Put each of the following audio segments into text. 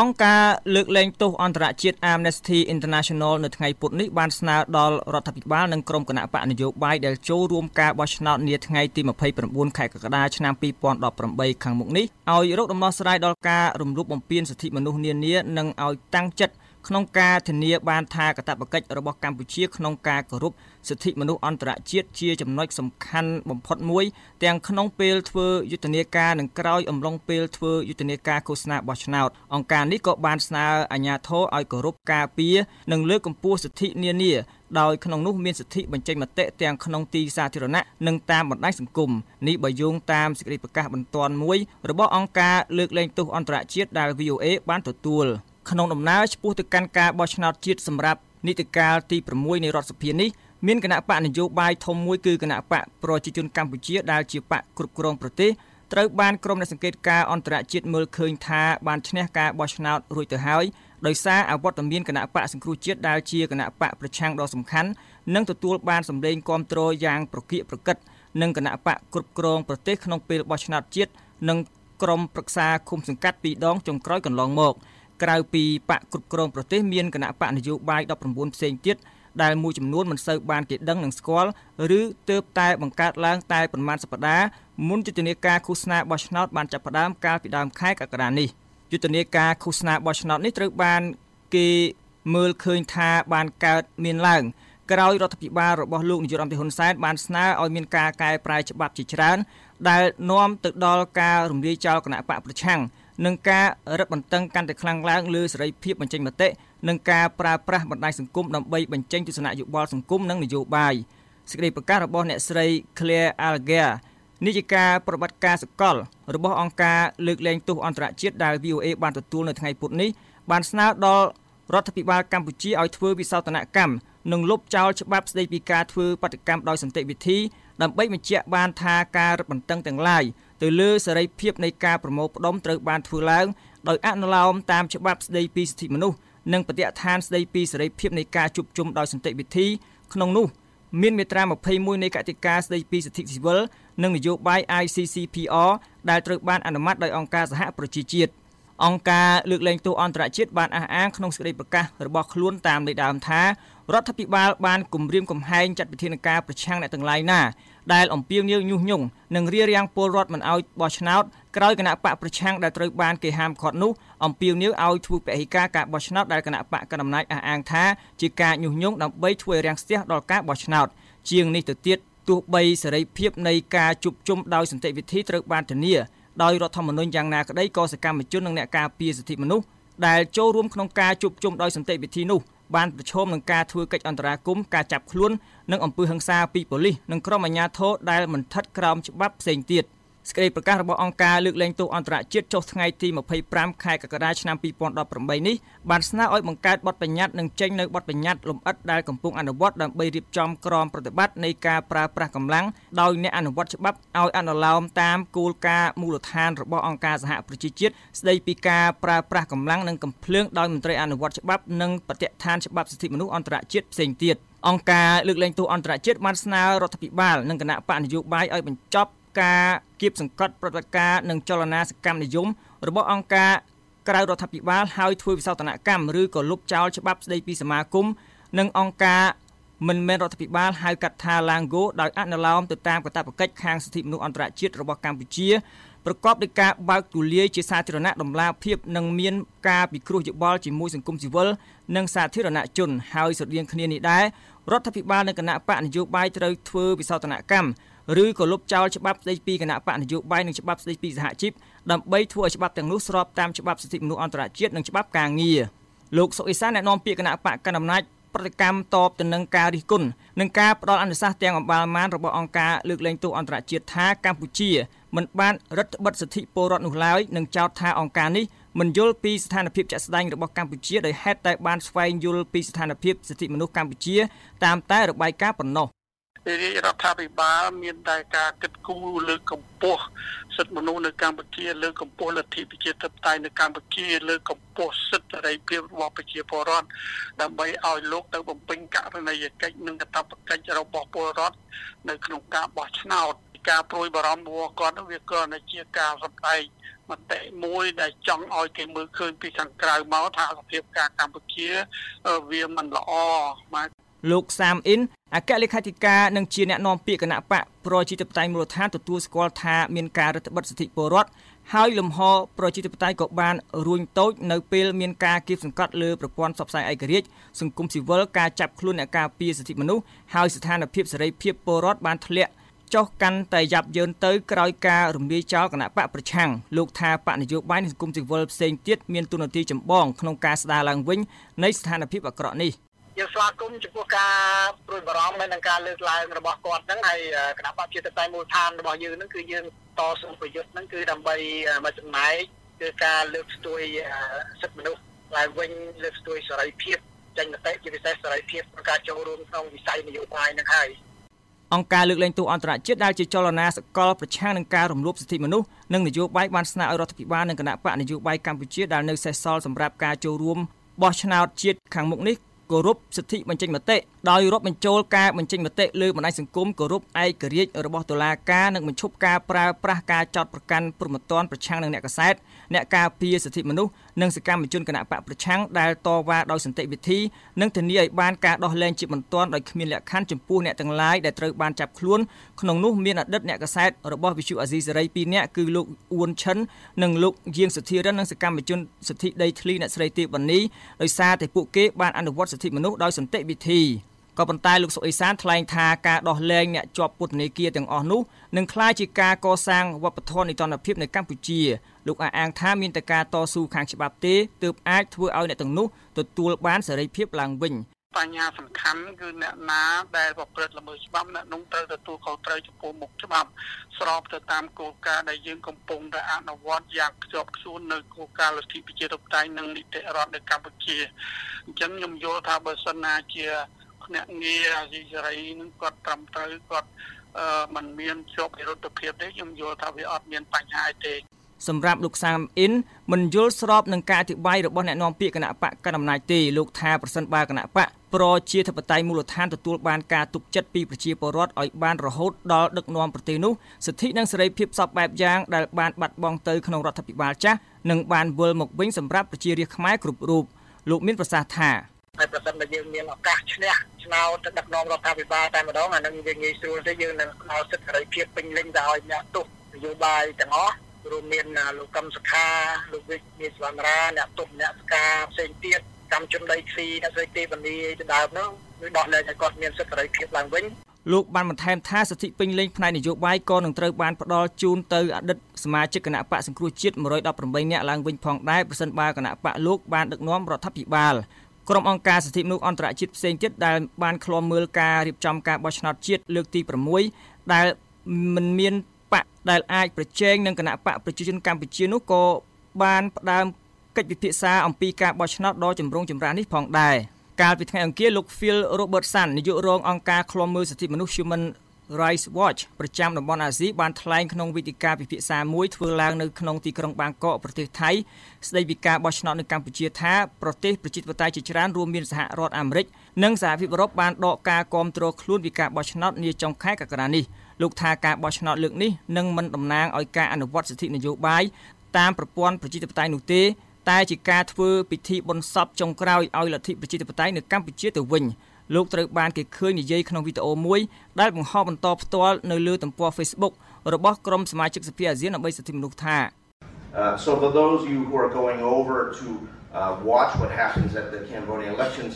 អង្គការលើកលែងទោសអន្តរជាតិ Amnesty International នៅថ្ងៃពុធនេះបានស្នើដល់រដ្ឋាភិបាលនិងក្រុមគណៈបកនយោបាយដែលចូលរួមការបោះឆ្នោតនាថ្ងៃទី29ខែកក្កដាឆ្នាំ2018ខាងមុខនេះឲ្យរកដំណោះស្រាយដល់ការរំលោភបំពានសិទ្ធិមនុស្សនានានិងឲ្យតាំងចិត្ត ក្នុងការធានាបានថាកាតព្វកិច្ចរបស់កម្ពុជាក្នុងការគោរពសិទ្ធិមនុស្សអន្តរជាតិជាចំណុចសំខាន់បំផុតមួយ ទាំងក្នុងពេលធ្វើយុទ្ធនាការនិងក្រោយអំឡុងពេលធ្វើយុទ្ធនាការឃោសនាបោះឆ្នោតអង្គការនេះក៏បានស្នើអាជ្ញាធរឲ្យគោរពការពារនិងលើកកម្ពស់សិទ្ធិនានាដោយក្នុងនោះមានសិទ្ធិបញ្ចេញមតិទាំងក្នុងទីសាធារណៈនិងតាមបណ្ដាញសង្គមនេះបើយោងតាមសេចក្តីប្រកាសបន្ទាន់មួយរបស់អង្គការលើកលែងទោសអន្តរជាតិដែល VOA បានទទួល។ ក្នុងដំណើរឆ្ពោះទៅកាន់ការបោះឆ្នោតជាតិសម្រាប់នីតិកាលទី6នៃរដ្ឋសភានេះមានគណៈបកនយោបាយធំមួយគឺគណៈបកប្រជាជនកម្ពុជាដែលជាបកគ្រប់គ្រងប្រទេសត្រូវបានក្រុមអ្នកសង្កេតការអន្តរជាតិមើលឃើញថាបានឈ្នះការបោះឆ្នោតរួចទៅហើយដោយសារអវត្តមានគណៈបកសង្គ្រោះជាតិដែលជាគណៈបកប្រឆាំងដ៏សំខាន់និងទទួលបានសម្លេងគាំទ្រយ៉ាងប្រកៀកប្រកិតនឹងគណៈបកគ្រប់គ្រងប្រទេសក្នុងពេលបោះឆ្នោតជាតិនិងក្រុមប្រឹក្សាឃុំសង្កាត់ពីរដងចុងក្រោយកន្លងមក។ ក្រៅពីបកគ្រប់គ្រងប្រទេសមានគណៈបកនយោបាយ19ផ្សេងទៀតដែលមួយចំនួនមិនសូវបានគេដឹងនិងស្គាល់ឬទើបតែបង្កើតឡើងតែប្រមាណសប្តាហ៍មុនយុទ្ធនាការឃោសនាបោះឆ្នោតបានចាប់ផ្ដើមកាលពីដើមខែកក្កដានេះយុទ្ធនាការឃោសនាបោះឆ្នោតនេះត្រូវបានគេមើលឃើញថាបានកើតមានឡើងក្រោយរដ្ឋាភិបាលរបស់លោកនាយរដ្ឋមន្ត្រីហ៊ុនសែនបានស្នើឲ្យមានការកែប្រែច្បាប់ជាច្រើនដែលនាំទៅដល់ការរំលាយចោលគណៈបកប្រឆាំង និងការរឹតបន្តឹងកាន់តែខ្លាំងឡើងលើសេរីភាពបញ្ចេញមតិនិងការប្រើប្រាស់បណ្ដាញសង្គមដើម្បីបញ្ចេញទស្សនៈយោបល់សង្គមនិងនយោបាយសេចក្តីប្រកាសរបស់អ្នកស្រី Claire Alger នាយិកាប្រតិបត្តិការសកល របស់អង្គការលើកលែងទោសអន្តរជាតិដែល VOA បានទទួលនៅថ្ងៃពុធនេះបានស្នើដល់រដ្ឋាភិបាលកម្ពុជាឲ្យធ្វើវិសោធនកម្មនិងលុបចោលច្បាប់ស្តីពីការធ្វើបដកម្មដោយសន្តិវិធីដើម្បីបញ្ជាក់បានថាការរឹតបន្តឹងទាំងឡាយ ទៅលើសេរីភាពនៃការប្រមូលផ្ដុំត្រូវបានធ្វើឡើងដោយអនុលោមតាមច្បាប់ស្តីពីសិទ្ធិមនុស្សនិងបទដ្ឋានស្តីពីសេរីភាពនៃការជួបជុំដោយសន្តិវិធីក្នុងនោះមានមាត្រា21នៃកតិកាស្តីពីសិទ្ធិស៊ីវិលនិងនយោបាយ ICCPR ដែលត្រូវបានអនុម័តដោយអង្គការសហប្រជាជាតិអង្គការលើកលែងទោសអន្តរជាតិបានអះអាងក្នុងសេចក្តីប្រកាសរបស់ខ្លួនតាមលេខដើមថារដ្ឋាភិបាលបានគម្រាមកំហែងចាត់វិធានការប្រឆាំងអ្នកទាំងឡាយណា ដែលអំពាវនាវញុះញង់និងរារាំងពលរដ្ឋមិនឲ្យបោះឆ្នោតក្រោយគណៈបកប្រឆាំងដែលត្រូវបានគេហាមឃាត់នោះអំពាវនាវឲ្យធ្វើពហិការការបោះឆ្នោតដែលគណៈបកកណ្ដាលអំណាចអះអាងថាជាការញុះញង់ដើម្បីធ្វើរាំងស្ទះដល់ការបោះឆ្នោតជាងនេះទៅទៀតទោះបីសេរីភាពនៃការជួបជុំដោយសន្តិវិធីត្រូវបានធានាដោយរដ្ឋធម្មនុញ្ញយ៉ាងណាក្តីក៏សកម្មជននិងអ្នកការពារសិទ្ធិមនុស្ស ដែលចូលរួមក្នុងការជួបជុំដោយសន្តិវិធីនោះបានប្រឈមនឹងការធ្វើកិច្ចអន្តរាគមន៍ការចាប់ខ្លួននិងអំពើហិង្សាពីប៉ូលីសនិងក្រុមអាជ្ញាធរដែលមិនស្ថិតក្រោមច្បាប់ផ្សេងទៀត សេចក្តីប្រកាសរបស់អង្គការលើកលែងទោសអន្តរជាតិចុះថ្ងៃទី25ខែកក្កដាឆ្នាំ2018នេះបានស្នើឲ្យបង្កើតបទបញ្ញត្តិនិងចេញនូវបទបញ្ញត្តិលម្អិតដែលកំពុងអនុវត្តដើម្បីរៀបចំក្រមប្រតិបត្តិនៃការប្រើប្រាស់កម្លាំងដោយអ្នកអនុវត្តច្បាប់ឲ្យអនុលោមតាមគោលការណ៍មូលដ្ឋានរបស់អង្គការសហប្រជាជាតិស្តីពីការប្រើប្រាស់កម្លាំងនិងកំភ្លើងដោយមន្ត្រីអនុវត្តច្បាប់និងបទដ្ឋានច្បាប់សិទ្ធិមនុស្សអន្តរជាតិផ្សេងទៀតអង្គការលើកលែងទោសអន្តរជាតិបានស្នើរដ្ឋាភិបាលនិងគណៈបកនយោបាយឲ្យបញ្ចប់ ការគៀបសង្កត់ប្រតិកម្មនិងចលនាសកម្មនិយមរបស់អង្គការក្រៅរដ្ឋាភិបាលហើយធ្វើវិសោធនកម្មឬក៏លុបចោលច្បាប់ស្តីពីសមាគមនិងអង្គការមិនមែនរដ្ឋាភិបាលហៅកាត់ថា Lango ដោយអនុលោមទៅតាមកាតព្វកិច្ចខាងសិទ្ធិមនុស្សអន្តរជាតិរបស់កម្ពុជាប្រកបដោយការបើកទូលាយជាសាធារណៈដំណាភាពនិងមានការពិគ្រោះយោបល់ជាមួយសង្គមស៊ីវិលនិងសាធារណជនហើយស្រដៀងគ្នានេះដែររដ្ឋាភិបាលនិងគណៈបកនយោបាយត្រូវធ្វើវិសោធនកម្ម ឬក៏លុបចោលច្បាប់ស្តីពីគណៈបកនយោបាយនិងច្បាប់ស្តីពីសហជីពដើម្បីធ្វើឲ្យច្បាប់ទាំងនោះស្របតាមច្បាប់សិទ្ធិមនុស្សអន្តរជាតិនិងច្បាប់ការងារលោកសុអេសានអ្នកនាំពាក្យគណៈបកកណ្ដាលអំណាចប្រតិកម្មតបទៅនឹងការរិះគន់និងការផ្ដល់អនុសាសន៍ទាំងអំបាលម៉ានរបស់អង្គការលើកលែងទោសអន្តរជាតិថាកម្ពុជាមិនបានរដ្ឋបិទសិទ្ធិពលរដ្ឋនោះឡើយនិងចោទថាអង្គការនេះមិនយល់ពីស្ថានភាពជាក់ស្ដែងរបស់កម្ពុជាដោយហេតុតែបានស្វែងយល់ពីស្ថានភាពសិទ្ធិមនុស្សកម្ពុជាតាមតែរបាយការណ៍ប៉ុណ្ណោះ រាជរដ្ឋាភិបាលមានតែការគិតគូរលើកកម្ពស់សិទ្ធិមនុស្សនៅកម្ពុជាលើកកម្ពស់លទ្ធិប្រជាធិបតេយ្យនៅកម្ពុជាលើកកម្ពស់សិទ្ធិសេរីភាពរបស់ប្រជាពលរដ្ឋដើម្បីឲ្យលោកទៅបំពេញករណីយកិច្ចនិងកាតព្វកិច្ចរបស់ពលរដ្ឋនៅក្នុងការបោះឆ្នោតការព្រួយបារម្ភរបស់គាត់វាក៏ជាការសម្ដែងមតិមួយដែលចង់ឲ្យគេមើលឃើញពីខាងក្រៅមកថាសភាពការកម្ពុជាវាមិនល្អបាទ លោកសាមអ៊ិនអគ្គលេខាធិការនិងជាអ្នកនាំពាក្យគណៈបកប្រជាធិបតេយ្យមូលដ្ឋានទទួលស្គាល់ថាមានការរដ្ឋបិទសិទ្ធិពលរដ្ឋហើយលំហប្រជាធិបតេយ្យក៏បានរួញតូចនៅពេលមានការគៀបសង្កត់លើប្រព័ន្ធផ្សព្វផ្សាយឯករាជ្យសង្គមស៊ីវិលការចាប់ខ្លួនអ្នកការពារសិទ្ធិមនុស្សហើយស្ថានភាពសេរីភាពពលរដ្ឋបានធ្លាក់ចុះកាន់តែយ៉ាប់យ៉ឺនទៅក្រោយការរំលាយចោលគណៈបកប្រឆាំងលោកថាបកនយោបាយនិងសង្គមស៊ីវិលផ្សេងទៀតមានទូនាទីចម្បងក្នុងការស្ដារឡើងវិញនៃស្ថានភាពអាក្រក់នេះ យើងស្វាគមន៍ចំពោះការព្រួយបារម្ភនៅនឹងការលើកឡើងរបស់គាត់ហ្នឹងហើយគណៈបព្វជិតតែមូលដ្ឋានរបស់យើងហ្នឹងគឺយើងតស៊ូប្រយុទ្ធហ្នឹងគឺដើម្បីមកចំណែកគឺការលើកស្ទួយសិទ្ធិមនុស្សឡើងវិញលើកស្ទួយសេរីភាពចេញមតិជាពិសេសសេរីភាពក្នុងការចូលរួមក្នុងវិស័យនយោបាយហ្នឹងហើយអង្គការលើកលែងទោសអន្តរជាតិដែលជាចលនាសកលប្រឆាំងនឹងការរំលោភសិទ្ធិមនុស្សនិងនយោបាយបានស្នើឲ្យរដ្ឋាភិបាលនិងគណៈបកនយោបាយកម្ពុជាដែលនៅសេសសល់សម្រាប់ការចូលរួមបោះឆ្នោតជាតិខាងមុខនេះ គោរពសិទ្ធិបញ្ចេញមតិដោយរាប់បញ្ចូលការបញ្ចេញមតិលើបណ្ដាញសង្គមគោរពឯករាជ្យរបស់តុលាការនិងបញ្ឈប់ការប្រើប្រាស់ការចោទប្រកាន់ព្រមត្តនប្រឆាំងនឹងអ្នកកសែតអ្នកការពារសិទ្ធិមនុស្សនិងសកម្មជនគណៈបកប្រឆាំងដែលតវ៉ាដោយសន្តិវិធីនិងធានាឲ្យបានការដោះលែងជាបន្ទាន់ដោយគ្មានលក្ខខណ្ឌចំពោះអ្នកទាំងឡាយដែលត្រូវបានចាប់ខ្លួនក្នុងនោះមានអតីតអ្នកកសែតរបស់វិទ្យុអាស៊ីសេរី2នាក់គឺលោកអ៊ួនឈិននិងលោកយាងសុធិរិននិងសកម្មជនសិទ្ធិដីធ្លីអ្នកស្រីទេវបណ្ណីដោយសារតែពួកគេបានអនុវត្តសិទ្ធិមនុស្សដោយសន្តិវិធីក៏ប៉ុន្តែលោកសុអេសានថ្លែងថាការដោះលែងអ្នកជាប់ពន្ធនាគារទាំងអស់នោះនឹងក្លាយជាការកសាងវប្បធម៌នីតិរដ្ឋភាពនៅកម្ពុជាលោកអះអាងថាមានតែការតស៊ូខាងច្បាប់ទេទើបអាចធ្វើឲ្យអ្នកទាំងនោះទទួលបានសេរីភាពឡើងវិញ បញ្ហាសំខាន់គឺអ្នកណាដែលប្រព្រឹត្តល្មើសច្បាប់អ្នកនោះត្រូវទទួលខុសត្រូវចំពោះមុខច្បាប់ស្របទៅតាមគោលការណ៍ដែលយើងកំពុងតែអនុវត្តយ៉ាងខ្ជាប់ខ្ជួននៅគោលការណ៍លទ្ធិប្រជាធិបតេយ្យនិងនីតិរដ្ឋនៅកម្ពុជាអញ្ចឹងខ្ញុំយល់ថាបើសិនណាជាភ្នាក់ងារអាស៊ីសេរីនឹងគាត់ត្រឹមត្រូវគាត់มันមានជាប់វិរុទ្ធភាពទេខ្ញុំយល់ថាវាអត់មានបញ្ហាទេ សម្រាប់លោកសាមអ៊ិនមិនយល់ស្របនឹងការអធិប្បាយរបស់អ្នកនាំពាក្យគណៈបកកណ្ដាលអំណាចទេលោកថាប្រសិនបើគណៈបកប្រជាធិបតេយ្យមូលដ្ឋានទទួលបានការទុកចិត្តពីប្រជាពលរដ្ឋឲ្យបានរហូតដល់ដឹកនាំប្រទេសនោះសិទ្ធិនិងសេរីភាពសពបែបយ៉ាងដែលបានបាត់បង់ទៅក្នុងរដ្ឋាភិបាលចាស់នឹងបានវិលមកវិញសម្រាប់ប្រជារាស្ត្រខ្មែរគ្រប់រូបលោកមានប្រសាសន៍ថាហើយប្រសិនបើយើងមានឱកាសឈ្នះឆ្នោតដឹកនាំរដ្ឋាភិបាលតែម្ដងអានឹងវាងាយស្រួលទេយើងនឹងផ្ដល់សិទ្ធិសេរីភាពពេញលេញទៅឲ្យអ្នកទោសនយោបាយទាំងអស់ រួមមានលោកកឹមសុខាលោកវិជ្ជមានសវណ្ណរាអ្នកទោសអ្នកស្ការផ្សេងទៀតកម្មជនដីធ្លីអ្នកស្រីទេវនីទៅដើមនោះគឺដោះលែងឲ្យគាត់មានសិទ្ធិសេរីភាពឡើងវិញលោកបានបន្ថែមថាសិទ្ធិពេញលេញផ្នែកនយោបាយក៏នឹងត្រូវបានផ្ដល់ជូនទៅអតីតសមាជិកគណៈបកសង្គ្រោះជាតិ118នាក់ឡើងវិញផងដែរប្រសិនបើគណៈបកលោកបានដឹកនាំរដ្ឋាភិបាលក្រុមអង្គការសិទ្ធិមនុស្សអន្តរជាតិផ្សេងទៀតដែលបានឃ្លាំមើលការរៀបចំការបោះឆ្នោតជាតិលើកទី6ដែលមិនមាន បកដែលអាចប្រជែងនឹងគណៈបកប្រជាជនកម្ពុជានោះក៏បានផ្ដើមកិច្ចពិភាក្សាអំពីការបោះឆ្នោតដ៏ចម្រូងចម្រាសនេះផងដែរកាលពីថ្ងៃអង្គារលោក Phil Robertson នាយករងអង្គការឃ្លាំមើលសិទ្ធិមនុស្ស Human Rights Watch ប្រចាំតំបន់អាស៊ីបានថ្លែងក្នុងវេទិកាពិភាក្សាមួយធ្វើឡើងនៅក្នុងទីក្រុងបាងកកប្រទេសថៃស្ដីពីការបោះឆ្នោតនៅកម្ពុជាថាប្រទេសប្រជាធិបតេយ្យជាច្រើនរួមមានសហរដ្ឋអាមេរិកនិងសហភាពអឺរ៉ុបបានដកការគាំទ្រខ្លួនពីការបោះឆ្នោតនាចុងខែកក្កដានេះ លោកថាការបោះឆ្នោតលើកនេះនឹងមិនតំណាងឲ្យការអនុវត្តសិទ្ធិនយោបាយតាមប្រព័ន្ធប្រជាធិបតេយ្យនោះទេតែជាការធ្វើពិធីបុណ្យសពចុងក្រោយឲ្យលទ្ធិប្រជាធិបតេយ្យនៅកម្ពុជាទៅវិញលោកត្រូវបានគេឃើញនិយាយក្នុងវីដេអូមួយដែលបង្ហោះបន្តផ្ទាល់នៅលើទំព័រ Facebook របស់ក្រុមសមាជិកសភាអាស៊ានដើម្បីសិទ្ធិមនុស្សថា so for those of you who are going over to uh, watch what happens at the Cambodian elections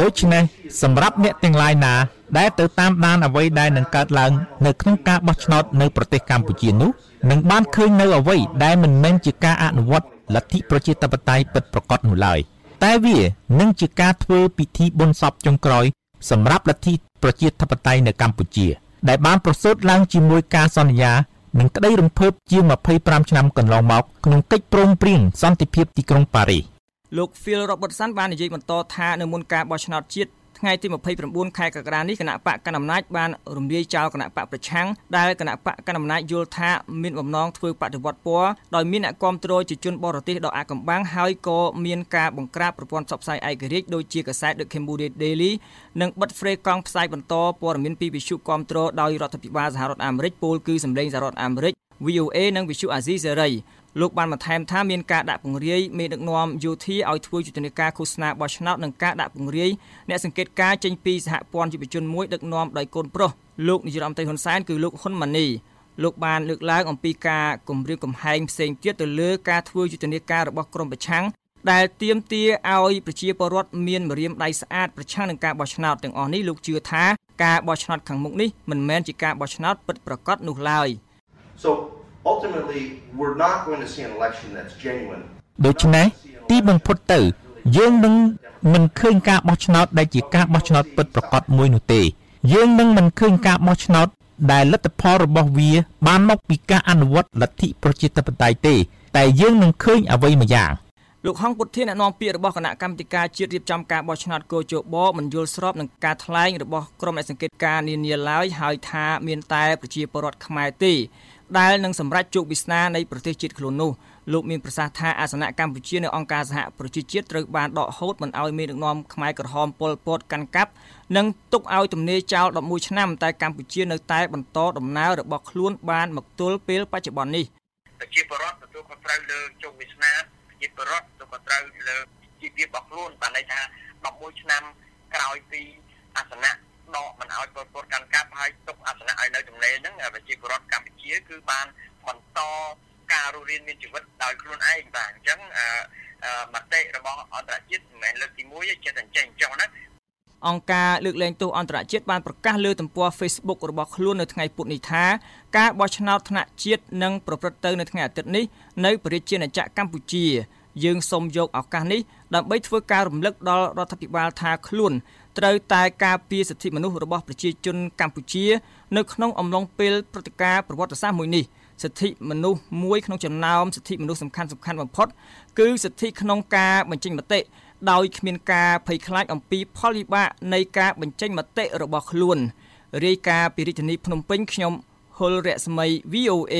ដូច្នេះសម្រាប់អ្នកទាំងឡាយណា ដែលទៅតាមដានអ្វីដែលនឹងកើតឡើងនៅក្នុងការបោះឆ្នោតនៅប្រទេសកម្ពុជានោះនឹងបានឃើញនៅអ្វីដែលមិនមែនជាការអនុវត្តលទ្ធិប្រជាធិបតេយ្យពិតប្រាកដនោះឡើយតែវានឹងជាការធ្វើពិធីបុណ្យសពចុងក្រោយសម្រាប់លទ្ធិប្រជាធិបតេយ្យនៅកម្ពុជា ដែលបានប្រសូតឡើងជាមួយការសន្យានិងក្តីរំភើបជាង25ឆ្នាំកន្លងមកក្នុងកិច្ចព្រមព្រៀងសន្តិភាពទីក្រុងប៉ារីស លោក Phil Robertson បាននិយាយបន្តថានៅមុនការបោះឆ្នោតជាតិថ្ងៃទី29ខែកក្កដានេះគណៈបកកណ្ដាលអំណាចបានរំលាយចោលគណៈបកប្រឆាំងដែលគណៈបកកណ្ដាលអំណាចយល់ថាមានបំណងធ្វើបដិវត្តពណ៌ដោយមានអ្នកគាំទ្រជាជនបរទេសដ៏អាកំបាំងហើយក៏មានការបង្ក្រាបប្រព័ន្ធផ្សព្វផ្សាយឯករាជ្យដូចជាកាសែត The Cambodia Daily និងបិទហ្វ្រេកង់ផ្សាយបន្តព័ត៌មានពីវិទ្យុគាំទ្រដោយរដ្ឋាភិបាលសហរដ្ឋអាមេរិកពលគឺសម្លេងសហរដ្ឋអាមេរិក VOA និងវិទ្យុអាស៊ីសេរីលោកបានបន្ថែមថាមានការដាក់ពង្រាយមេដឹកនាំយោធាឲ្យធ្វើយុទ្ធនាការឃោសនាបោះឆ្នោតនិងការដាក់ពង្រាយអ្នកសង្កេតការចេញពីសហព័ន្ធយុវជនមួយដឹកនាំដោយកូនប្រុសលោកនាយរដ្ឋមន្ត្រីហ៊ុនសែនគឺលោកហ៊ុនម៉ាណីលោកបានលើកឡើងអំពីការគម្រាមកំហែងផ្សេងទៀតទៅលើការធ្វើយុទ្ធនាការរបស់ក្រមប្រឆាំងដែលទាមទារឲ្យប្រជាពលរដ្ឋមានម្រាមដៃស្អាតប្រឆាំងនឹងការបោះឆ្នោតទាំងអស់នេះលោកជឿថាការបោះឆ្នោតខាងមុខនេះមិនមែនជាការបោះឆ្នោតពិតប្រាកដនោះឡើយ So ultimately we're not going to see an election that's genuine ដូច្នេះទីបំផុតទៅ យើងនឹងមិនឃើញការបោះឆ្នោតដែលជាការបោះឆ្នោតពិតប្រាកដមួយនោះទេ យើងនឹងមិនឃើញការបោះឆ្នោតដែលលទ្ធផលរបស់វា បានមកពីការអនុវត្តលទ្ធិប្រជាធិបតេយ្យទេ តែយើងនឹងឃើញអ្វីមួយយ៉ាងលោកហងពុធាអ្នកនាំពាក្យរបស់គណៈកម្មាធិការជាតិរៀបចំការបោះឆ្នោតកោជបមិនយល់ស្របនឹងការថ្លែងរបស់ក្រុមអ្នកសង្កេតការនានាឡើយហើយថាមានតែប្រជាពលរដ្ឋខ្មែរទេ ដែលនឹងសម្រេចជោគវាសនានៃប្រទេសជាតិខ្លួននោះលោកមានប្រសាសន៍ថាអាសនៈកម្ពុជានៅអង្គការសហប្រជាជាតិត្រូវបានដកហូតមិនឲ្យមានដឹកនាំខ្មែរក្រហមពលពតកាន់កាប់និងទុកឲ្យទំនេរចោល11ឆ្នាំតែកម្ពុជានៅតែបន្តដំណើររបស់ខ្លួនបានមកទល់ពេលបច្ចុប្បន្ននេះប្រជាពលរដ្ឋទទួលខុសត្រូវលើជោគវាសនាប្រជាពលរដ្ឋទទួលខុសត្រូវលើជីវភាពរបស់ខ្លួនបានន័យថា11ឆ្នាំក្រោយពីអាសនៈ ដកមិនឲ្យពលពតកាន់កាប់ហើយទុកអាសនៈឲ្យនៅទំនេរហ្នឹងប្រជាពលរដ្ឋកម្ពុជាគឺបានបន្តការរស់រានមានជីវិតដោយខ្លួនឯងបាទអញ្ចឹងមតិរបស់អន្តរជាតិមិនមែនលើកទី1ទេចេះតែចេញចុះណាអង្គការលើកលែងទោសអន្តរជាតិបានប្រកាសលើទំព័រ Facebook របស់ខ្លួននៅថ្ងៃពុធនេះថាការបោះឆ្នោតថ្នាក់ជាតិនឹងប្រព្រឹត្តទៅនៅថ្ងៃអាទិត្យនេះនៅប្រជាណាចក្រកម្ពុជាយើងសូមយកឱកាសនេះ ដើម្បីធ្វើការរំលឹកដល់រដ្ឋាភិបាលថាខ្លួនត្រូវតែការពារសិទ្ធិមនុស្សរបស់ប្រជាជនកម្ពុជា នៅក្នុងអំឡុងពេលព្រឹត្តិការណ៍ប្រវត្តិសាស្ត្រមួយនេះសិទ្ធិមនុស្សមួយក្នុងចំណោមសិទ្ធិមនុស្សសំខាន់សំខាន់បំផុត គឺសិទ្ធិក្នុងការបញ្ចេញមតិដោយគ្មានការភ័យខ្លាចអំពីផលវិបាកនៃការបញ្ចេញមតិរបស់ខ្លួនរាយការណ៍ពីរាជធានីភ្នំពេញខ្ញុំហុលរស្មី VOA